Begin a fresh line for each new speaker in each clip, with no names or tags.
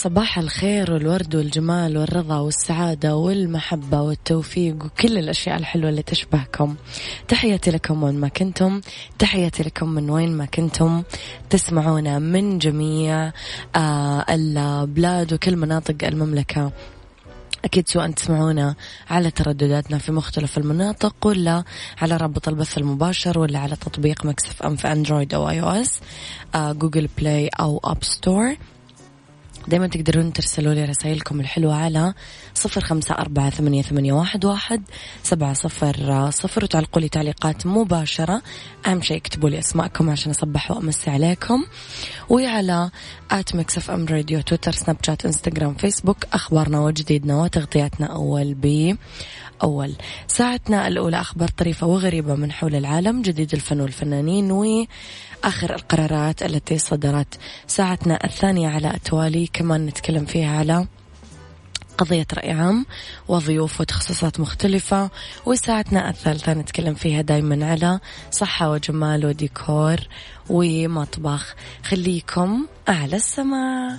صباح الخير والورد والجمال والرضا والسعادة والمحبة والتوفيق وكل الأشياء الحلوة اللي تشبهكم. تحياتي لكم وين ما كنتم. تحياتي لكم من وين ما كنتم. تسمعونا من جميع آه البلاد وكل مناطق المملكة. أكيد سواء تسمعونا على تردداتنا في مختلف المناطق ولا على رابط البث المباشر ولا على تطبيق Mix FM في Android أو iOS آه Google Play أو App Store دايما تقدرون ترسلوا لي رسائلكم الحلوة على صفر خمسة أربعة ثمانية, ثمانية واحد, واحد سبعة صفر صفر وتعلقوا لي تعليقات مباشرة. أهم شيء اكتبوا لي أسماءكم عشان أصبح وأمسي عليكم. وعلى at Mix FM Radio تويتر سناب شات انستغرام فيسبوك أخبارنا وجديدنا وتغطياتنا أول بأول. ساعتنا الأولى أخبار طريفة وغريبة من حول العالم جديد الفن والفنانين وآخر القرارات التي صدرت ساعتنا الثانية على التوالي كمان نتكلم فيها على قضية رأي عام وضيوف وتخصصات مختلفة. وساعتنا الثالثة نتكلم فيها دايما على صحة وجمال وديكور ومطبخ. خليكم أعلى السماء.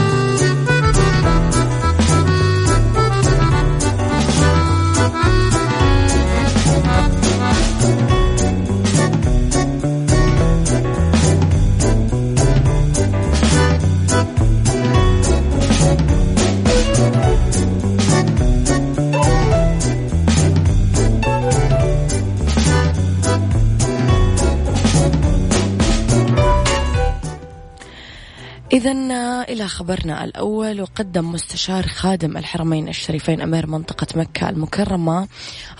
إذا إلى خبرنا الأول. وقدم مستشار خادم الحرمين الشريفين أمير منطقة مكة المكرمة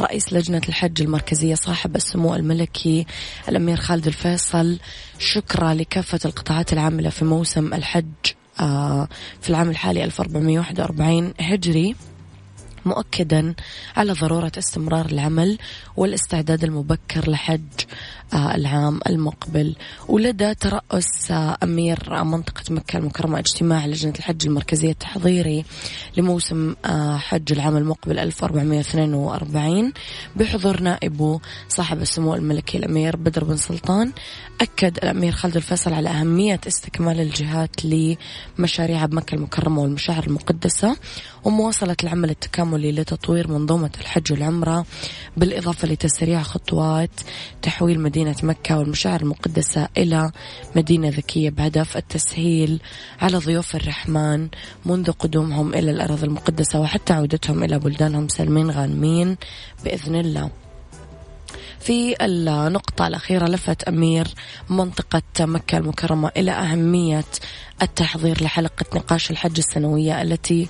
رئيس لجنة الحج المركزية صاحب السمو الملكي الأمير خالد الفيصل. شكرا لكافة القطاعات العاملة في موسم الحج آه، في العام الحالي 1441 هجري مؤكدا على ضرورة استمرار العمل والاستعداد المبكر لحج. آه، العام المقبل. ولدى ترأس أمير منطقة مكة المكرمة اجتماع لجنة الحج المركزية التحضيري لموسم آه، حج العام المقبل 1442 بحضور نائبه صاحب السمو الملكي الأمير بدر بن سلطان. أكد الأمير خالد الفيصل على أهمية استكمال الجهات لمشاريع بمكة المكرمة والمشاعر المقدسة ومواصلة العمل التكاملي لتطوير منظومة الحج والعمرة بالإضافة لتسريع خطوات تحويل مدينة مكة والمشاعر المقدسة إلى مدينة ذكية بهدف التسهيل على ضيوف الرحمن منذ قدومهم إلى الأراضي المقدسة وحتى عودتهم إلى بلدانهم سالمين غانمين بإذن الله. في النقطة الأخيرة لفت أمير منطقة مكة المكرمة إلى أهمية التحضير لحلقة نقاش الحج السنوية التي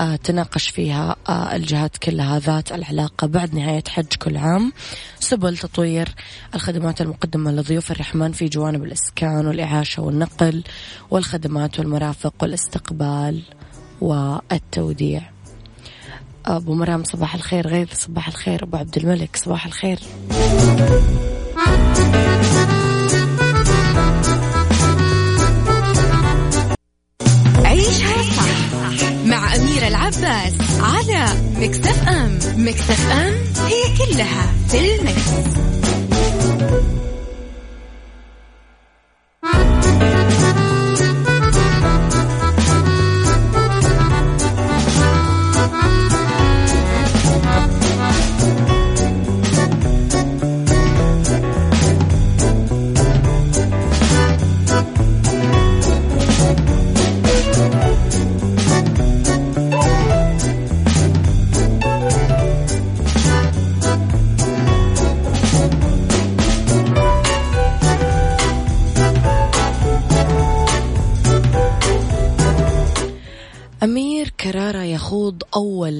آه، تناقش فيها آه، الجهات كلها ذات العلاقة بعد نهاية حج كل عام. سبل تطوير الخدمات المقدمة لضيوف الرحمن في جوانب الإسكان والإعاشة والنقل والخدمات والمرافق والاستقبال والتوديع. أبو مرام صباح الخير. غيث صباح الخير. أبو عبد الملك صباح الخير.
عيشها صح مع أميرة العباس على مكتف أم. مكتف أم هي كلها في المكس.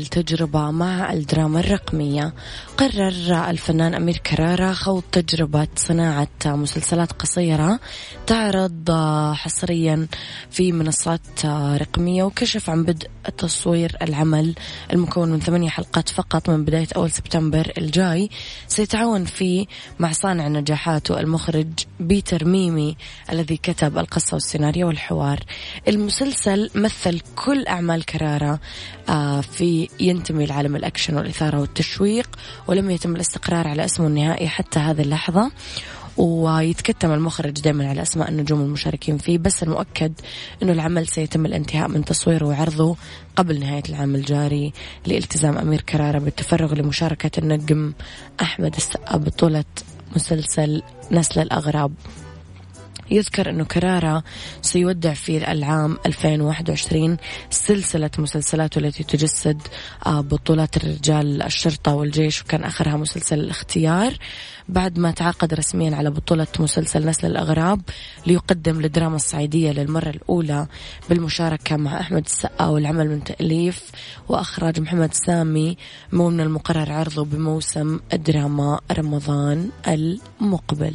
أول تجربة مع الدراما الرقمية. قرر الفنان أمير كرارة خوض تجربة صناعة مسلسلات قصيرة تعرض حصريا في منصات رقمية وكشف عن بدء تصوير العمل المكون من ثمانية حلقات فقط من بداية أول سبتمبر الجاي. سيتعاون فيه مع صانع نجاحاته المخرج بيتر ميمي الذي كتب القصة والسيناريو والحوار. المسلسل مثل كل أعمال كرارة آه، في ينتمي لعالم الأكشن والإثارة والتشويق ولم يتم الاستقرار على اسمه النهائي حتى هذه اللحظة. ويتكتم المخرج دائما على أسماء النجوم المشاركين فيه بس المؤكد إنه العمل سيتم الانتهاء من تصويره وعرضه قبل نهاية العام الجاري لالتزام أمير كرارة بالتفرغ لمشاركة النجم أحمد السقا بطولة مسلسل نسل الأغراب. يذكر أنه كرارة سيودع في العام 2021 سلسلة مسلسلاته التي تجسد آه، بطولات الرجال الشرطة والجيش وكان آخرها مسلسل الاختيار. بعد ما تعاقد رسميا على بطولة مسلسل نسل الأغراب ليقدم الدراما الصعيدية للمرة الأولى بالمشاركة مع أحمد السقا والعمل من تأليف وأخراج محمد سامي من المقرر عرضه بموسم الدراما رمضان المقبل.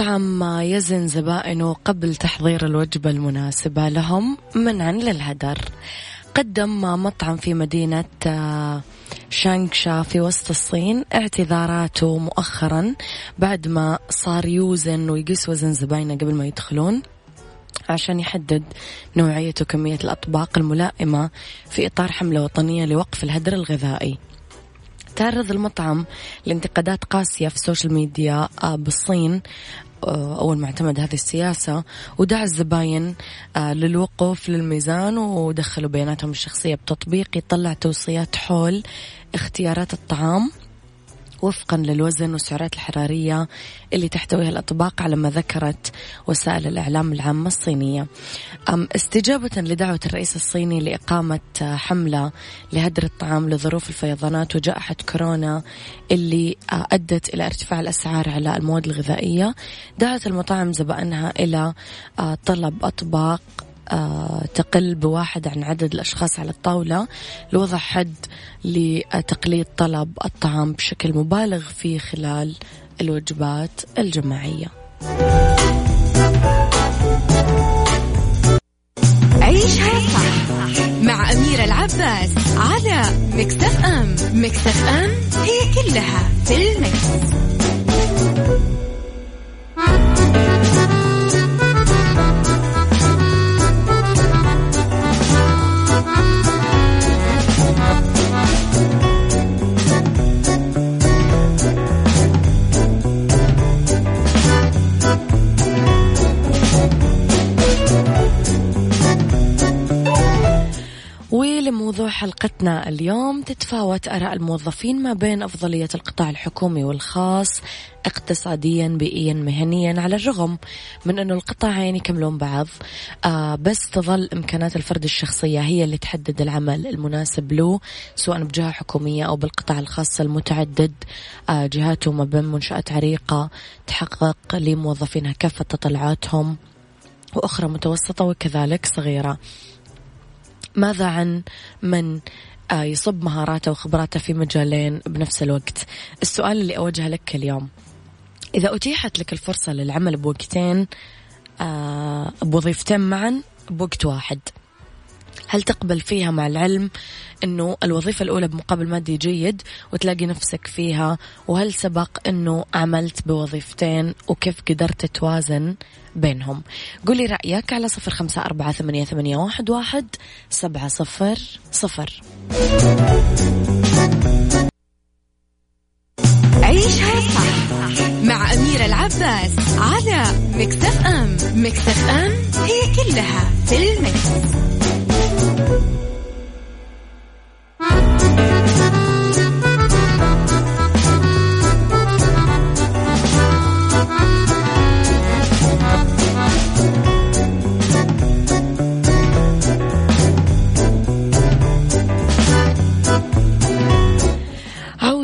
إلى مطعم يزن زبائنه قبل تحضير الوجبة المناسبة لهم منعا للهدر. قدم مطعم في مدينة آه، شانغشا في وسط الصين اعتذاراته مؤخرا بعد ما صار يوزن ويقيس وزن زباينه قبل ما يدخلون عشان يحدد نوعية وكمية الأطباق الملائمة في إطار حملة وطنية لوقف الهدر الغذائي. تعرض المطعم لانتقادات قاسية في السوشيال ميديا آه، بالصين آه، أول ما اعتمد هذه السياسة ودعا الزباين آه، للوقوف للميزان ودخلوا بياناتهم الشخصية بتطبيق يطلع توصيات حول اختيارات الطعام. وفقا للوزن والسعرات الحرارية اللي تحتويها الأطباق على ما ذكرت وسائل الإعلام العامة الصينية. استجابة لدعوة الرئيس الصيني لإقامة حملة لهدر الطعام لظروف الفيضانات وجائحة كورونا اللي آه، أدت إلى ارتفاع الأسعار على المواد الغذائية. دعت المطاعم زبائنها إلى آه، طلب أطباق تقل بواحد عن عدد الأشخاص على الطاولة. لوضع حد لتقليد طلب الطعام بشكل مبالغ فيه خلال الوجبات الجماعية.
عيشها صح مع أميرة العباس على مكتف أم. مكتف أم هي كلها في المكس.
موضوع حلقتنا اليوم تتفاوت آراء الموظفين ما بين أفضلية القطاع الحكومي والخاص اقتصاديا بيئيا مهنيا على الرغم من أنه القطاعين يكملون بعض. آه بس تظل إمكانات الفرد الشخصية هي اللي تحدد العمل المناسب له سواء بجهة حكومية أو بالقطاع الخاص المتعدد. آه جهاته ما بين منشآت عريقة تحقق لموظفينها كافة تطلعاتهم وأخرى متوسطة وكذلك صغيرة. ماذا عن من آه، يصب مهاراته وخبراته في مجالين بنفس الوقت؟ السؤال اللي أوجهه لك اليوم إذا أتيحت لك الفرصة للعمل بوقتين آه، بوظيفتين معا بوقت واحد. هل تقبل فيها مع العلم إنه الوظيفة الأولى بمقابل مادي جيد وتلاقي نفسك فيها؟ وهل سبق إنه عملت بوظيفتين وكيف قدرت توازن بينهم؟ قولي رأيك على صفر خمسة أربعة ثمانية, ثمانية واحد, واحد سبعة صفر صفر.
عيشها صح مع أميرة العباس على مكتف أم. مكتف أم هي كلها في المكس.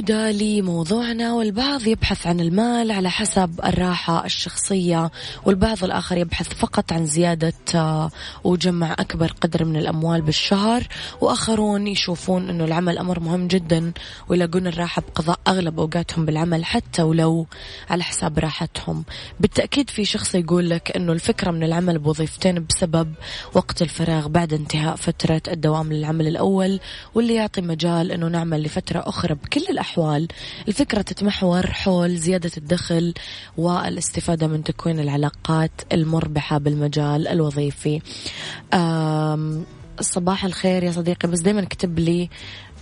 لموضوعنا والبعض يبحث عن المال على حسب الراحة الشخصية والبعض الآخر يبحث فقط عن زيادة آه، وجمع أكبر قدر من الأموال بالشهر. وآخرون يشوفون أنه العمل أمر مهم جدا ويلاقون الراحة بقضاء أغلب أوقاتهم بالعمل حتى ولو على حساب راحتهم. بالتأكيد في شخص يقول لك أنه الفكرة من العمل بوظيفتين بسبب وقت الفراغ بعد انتهاء فترة الدوام للعمل الأول واللي يعطي مجال أنه نعمل لفترة أخرى بكل الأحوال. الفكرة تتمحور حول زيادة الدخل والاستفادة من تكوين العلاقات المربحة بالمجال الوظيفي. صباح الخير يا صديقي بس دايما اكتب لي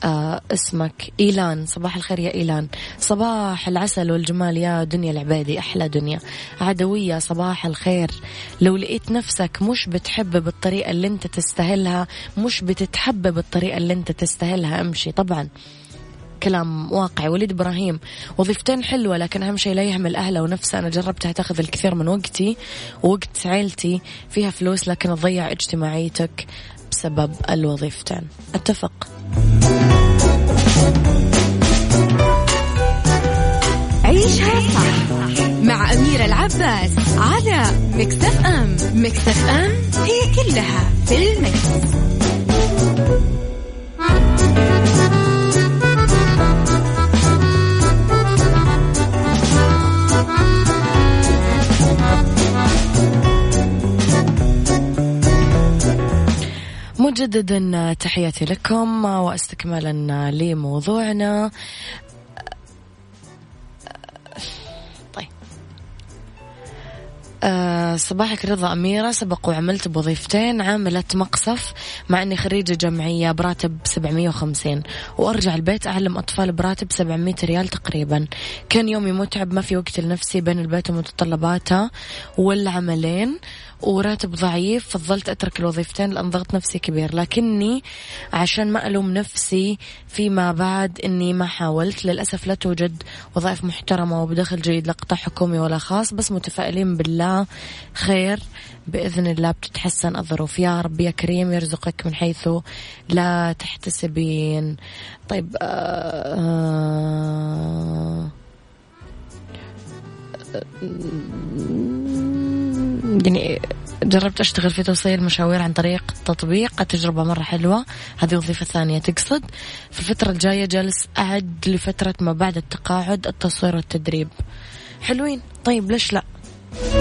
آه اسمك. إيلان. صباح الخير يا إيلان. صباح العسل والجمال يا دنيا العبادي. أحلى دنيا. عدوية صباح الخير. لو لقيت نفسك مش بتحب بالطريقة اللي أنت تستاهلها مش بتتحب بالطريقة اللي أنت تستاهلها امشي. طبعا كلام واقعي. وليد إبراهيم وظيفتين حلوة لكن أهم شيء لا يهمل أهله ونفسه. أنا جربتها تأخذ الكثير من وقتي ووقت عيلتي فيها فلوس لكن تضيع اجتماعيتك بسبب الوظيفتين. أتفق.
عيشها صح مع أميرة العباس على مكتف أم مكتف أم هي كلها في المكس.
مجددا تحياتي لكم واستكمالا لموضوعنا. صباحك رضا أميرة. سبق وعملت بوظيفتين. عاملة مقصف مع أني خريجة جمعية براتب 750 وأرجع البيت أعلم أطفال براتب 700 ريال تقريبا. كان يومي متعب ما في وقت لنفسي بين البيت ومتطلباته والعملين. وراتب ضعيف فضلت أترك الوظيفتين لأن ضغط نفسي كبير. لكني عشان ما ألوم نفسي فيما بعد أني ما حاولت. للأسف لا توجد وظائف محترمة وبدخل جيد لا قطاع حكومي ولا خاص بس متفائلين بالله خير. بإذن الله بتتحسن الظروف. يا رب يا كريم يرزقك من حيث لا تحتسبين. طيب آه آه يعني جربت أشتغل في توصيل مشاوير عن طريق تطبيق. تجربة مرة حلوة. هذه وظيفة ثانية تقصد. في الفترة الجاية جالس أعد لفترة ما بعد التقاعد التصوير والتدريب. حلوين. طيب ليش لا؟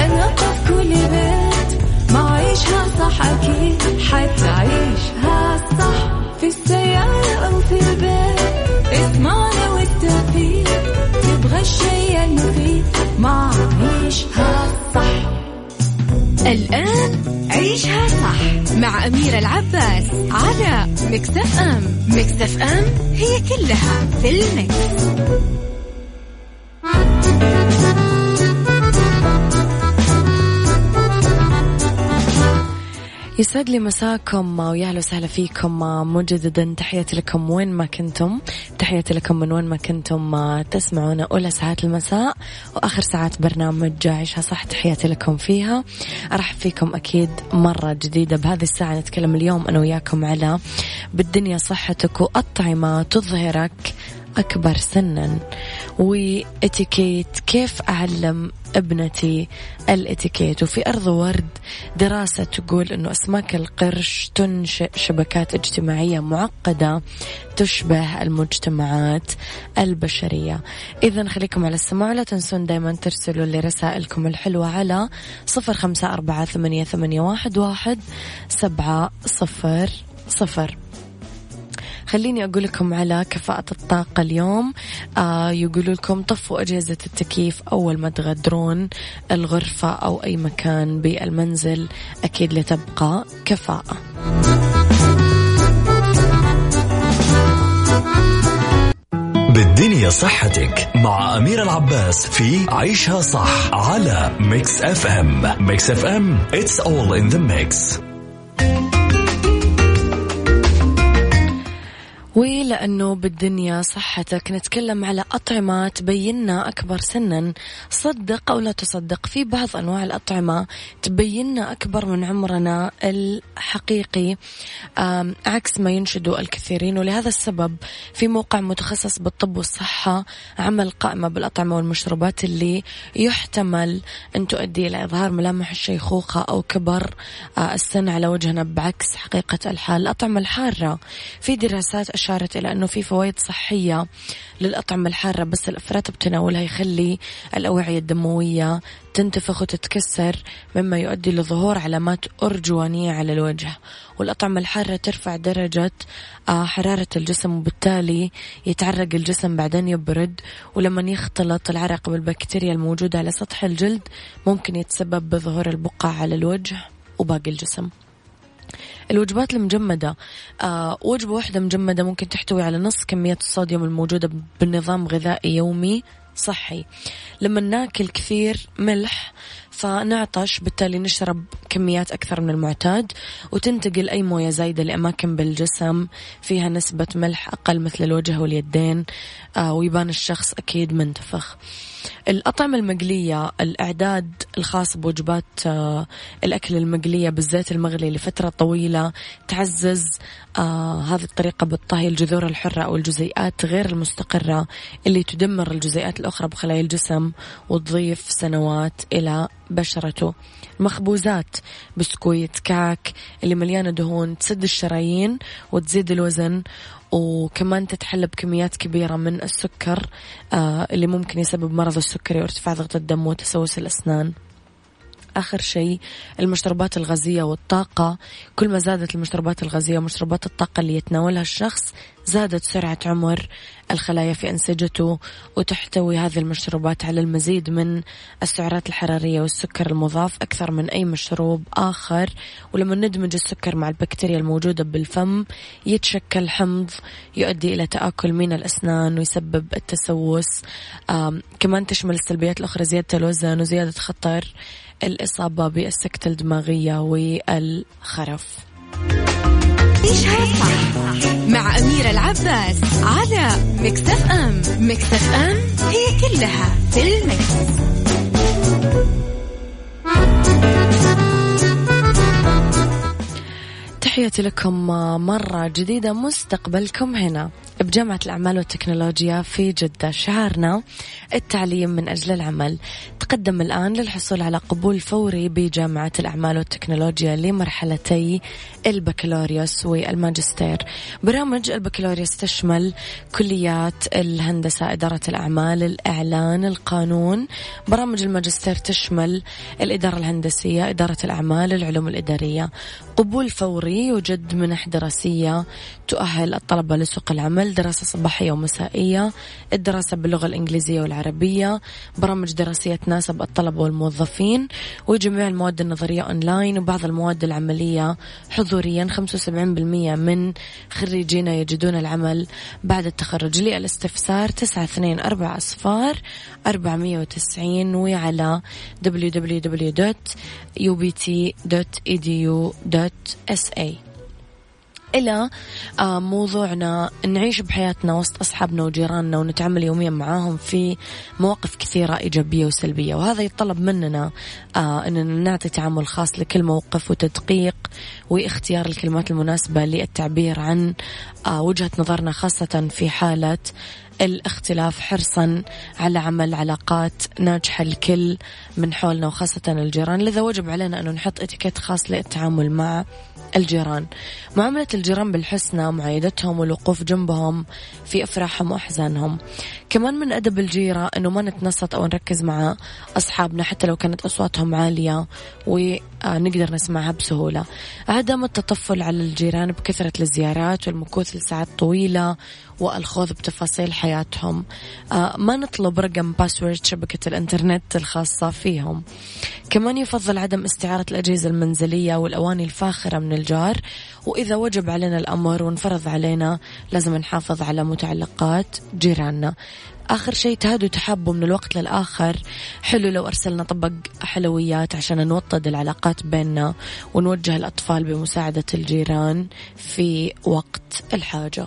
أنا في كل بيت. ما عيشها صح أكيد. حتعيشها صح في السيارة أو في البيت. اسمعنا والتوفيق. تبغى الشي المفيد. ما عيشها صح.
الآن عيشها صح مع أميرة العباس على مكتف أم. مكتف أم هي كلها في المكس.
يسعد لي مساكم ويا أهلا وسهلا فيكم. مجددا تحياتي لكم وين ما كنتم. تحياتي لكم من وين ما كنتم. تسمعونا أولى ساعات المساء وآخر ساعات برنامج عيشها صح. تحياتي لكم فيها. أرحب فيكم أكيد مرة جديدة. بهذه الساعة نتكلم اليوم أنا وياكم على بالدنيا صحتك وأطعمة تظهرك. أكبر سنا. وإتيكيت كيف أعلم ابنتي الإتيكيت؟ وفي أرض ورد دراسة تقول أنه أسماك القرش تنشئ شبكات اجتماعية معقدة تشبه المجتمعات البشرية. إذا خليكم على السماع لا تنسون دايما ترسلوا لي رسائلكم الحلوة على صفر خمسة أربعة ثمانية, واحد سبعة صفر صفر. خليني أقول لكم على كفاءة الطاقة اليوم. آه يقولوا لكم طفوا أجهزة التكييف أول ما تغادرون الغرفة أو أي مكان بالمنزل أكيد لتبقى كفاءة.
بالدنيا صحتك مع أمير العباس في عيشها صح على Mix FM Mix FM it's all in the mix.
ولأنه بالدنيا صحتك. نتكلم على أطعمة تبيننا أكبر سنا. صدق أو لا تصدق في بعض أنواع الأطعمة تبيننا أكبر من عمرنا الحقيقي. عكس ما ينشد الكثيرين ولهذا السبب في موقع متخصص بالطب والصحة عمل قائمة بالأطعمة والمشروبات اللي يحتمل أن تؤدي إلى إظهار ملامح الشيخوخة أو كبر آه، السن على وجهنا بعكس حقيقة الحال. الأطعمة الحارة في دراسات أشارت إلى أنه في فوائد صحية للأطعمة الحارة بس الأفراط بتناولها يخلي الأوعية الدموية تنتفخ وتتكسر مما يؤدي لظهور علامات أرجوانية على الوجه. والأطعمة الحارة ترفع درجة آه، حرارة الجسم وبالتالي يتعرق الجسم بعدين يبرد. ولما يختلط العرق بالبكتيريا الموجودة على سطح الجلد ممكن يتسبب بظهور البقع على الوجه وباقي الجسم. الوجبات المجمدة. آه وجبة واحدة مجمدة ممكن تحتوي على نص كمية الصوديوم الموجودة بالنظام غذائي يومي صحي. لما ناكل كثير ملح فنعطش بالتالي نشرب كميات أكثر من المعتاد وتنتقل أي موية زايدة لأماكن بالجسم فيها نسبة ملح أقل مثل الوجه واليدين آه ويبان الشخص أكيد منتفخ. الأطعمة المقلية الإعداد الخاص بوجبات آه الأكل المقلية بالزيت المغلي لفترة طويلة تعزز آه هذه الطريقة بالطهي الجذور الحرة أو الجزيئات غير المستقرة اللي تدمر الجزيئات الأخرى بخلايا الجسم وتضيف سنوات إلى بشرته. مخبوزات بسكويت كاك اللي مليانة دهون تسد الشرايين وتزيد الوزن وكمان تتحلى بكميات كبيرة من السكر آه اللي ممكن يسبب مرض السكري وارتفاع ضغط الدم وتسوس الأسنان. آخر شيء المشروبات الغازية والطاقة. كل ما زادت المشروبات الغازية ومشروبات الطاقة اللي يتناولها الشخص زادت سرعة عمر الخلايا في أنسجته وتحتوي هذه المشروبات على المزيد من السعرات الحرارية والسكر المضاف أكثر من أي مشروب آخر. ولما ندمج السكر مع البكتيريا الموجودة بالفم يتشكل حمض يؤدي إلى تآكل من الأسنان ويسبب التسوس. كمان تشمل السلبيات الأخرى زيادة الوزن وزيادة خطر الإصابة بالسكتة الدماغية والخرف.
عيشها صح مع أميرة العباس على مكتف أم. مكتف أم هي كلها في المكس.
تحياتي لكم مرة جديدة مستقبلكم هنا. بجامعة الأعمال والتكنولوجيا في جدة. شعارنا التعليم من أجل العمل. تقدم الآن للحصول على قبول فوري بجامعة الأعمال والتكنولوجيا لمرحلتي البكالوريوس والماجستير. برامج البكالوريوس تشمل كليات الهندسة إدارة الأعمال الإعلان القانون. برامج الماجستير تشمل الإدارة الهندسية إدارة الأعمال العلوم الإدارية. قبول فوري يوجد منح دراسية تؤهل الطلبة لسوق العمل دراسة صباحية ومسائية الدراسة باللغة الإنجليزية والعربية برامج دراسية تناسب الطلبة والموظفين وجميع المواد النظرية أونلاين وبعض المواد العملية حضوريا. 75% من خريجينا يجدون العمل بعد التخرج. للاستفسار 924 أصفار 490 وعلى www.ubt.edu.sa إلى آه، موضوعنا نعيش بحياتنا وسط أصحابنا وجيراننا ونتعامل يوميا معاهم في مواقف كثيرة إيجابية وسلبية. وهذا يتطلب مننا آه، أننا نعطي تعامل خاص لكل موقف وتدقيق واختيار الكلمات المناسبة للتعبير عن آه، وجهة نظرنا خاصة في حالة الاختلاف حرصا على عمل علاقات ناجحة الكل من حولنا وخاصة الجيران. لذا وجب علينا أنه نحط إتيكيت خاص للتعامل مع الجيران. معاملة الجيران بالحسنى معايدتهم والوقوف جنبهم في أفراحهم وأحزانهم. كمان من أدب الجيرة أنه ما نتنصت أو نركز مع أصحابنا حتى لو كانت أصواتهم عالية ونقدر نسمعها بسهولة. عدم التطفل على الجيران بكثرة الزيارات والمكوث لساعات طويلة والخوض بتفاصيل حياتهم. آه، ما نطلب رقم باسورد شبكة الإنترنت الخاصة فيهم. كمان يفضل عدم استعارة الأجهزة المنزلية والأواني الفاخرة من الجار. وإذا وجب علينا الأمر وانفرض علينا لازم نحافظ على متعلقات جيراننا. آخر شيء تهادوا تحبوا من الوقت للآخر. حلو لو أرسلنا طبق حلويات عشان نوطد العلاقات بيننا ونوجه الأطفال بمساعدة الجيران في وقت الحاجة.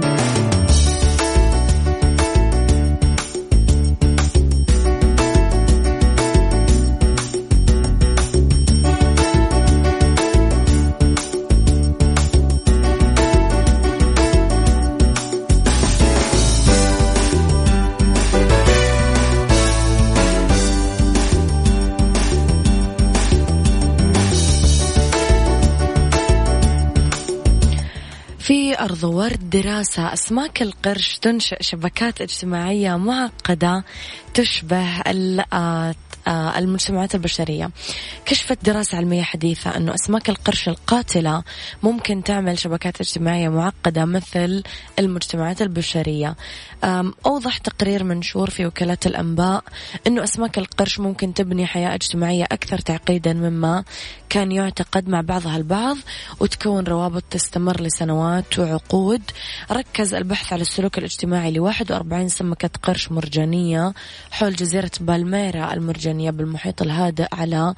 أرض ورد دراسة أسماك القرش تنشئ شبكات اجتماعية معقدة تشبه آه، المجتمعات البشرية. كشفت دراسة علمية حديثة أنه أسماك القرش القاتلة ممكن تعمل شبكات اجتماعية معقدة مثل المجتمعات البشرية. أوضح تقرير منشور في وكالة الأنباء أنه أسماك القرش ممكن تبني حياة اجتماعية أكثر تعقيدا مما كان يعتقد مع بعضها البعض وتكون روابط تستمر لسنوات وعقود. ركز البحث على السلوك الاجتماعي ل 41 سمكة قرش مرجانية حول جزيرة بالميرا المرجانية. بالمحيط الهادئ على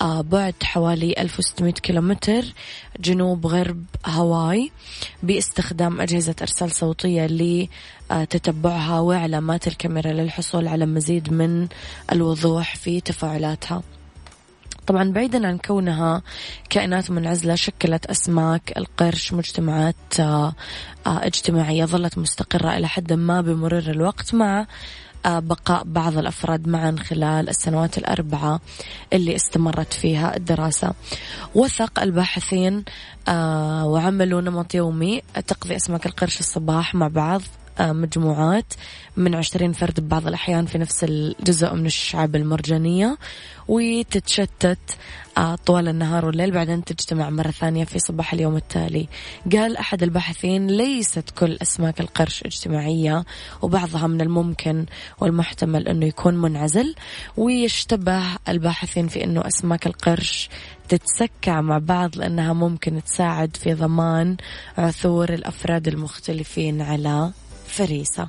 آه، بعد حوالي 1600 كيلومتر جنوب غرب هاواي باستخدام أجهزة إرسال صوتية لتتبعها وعلامات الكاميرا للحصول على مزيد من الوضوح في تفاعلاتها. طبعا بعيدا عن كونها كائنات منعزلة شكلت أسماك القرش مجتمعات آه، آه، اجتماعية ظلت مستقرة إلى حد ما بمرور الوقت مع آه، بقاء بعض الأفراد معا خلال السنوات الأربعة اللي استمرت فيها الدراسة. وثق الباحثين آه، وعملوا نمط يومي. تقضي أسماك القرش الصباح مع بعض. مجموعات من عشرين فرد ببعض الأحيان في نفس الجزء من الشعاب المرجانية وتتشتت آه، طوال النهار والليل. بعدين تجتمع مرة ثانية في صباح اليوم التالي. قال أحد الباحثين ليست كل أسماك القرش اجتماعية وبعضها من الممكن والمحتمل أنه يكون منعزل. ويشتبه الباحثين في أنه أسماك القرش تتسكع مع بعض لأنها ممكن تساعد في ضمان عثور الأفراد المختلفين على Ferisa.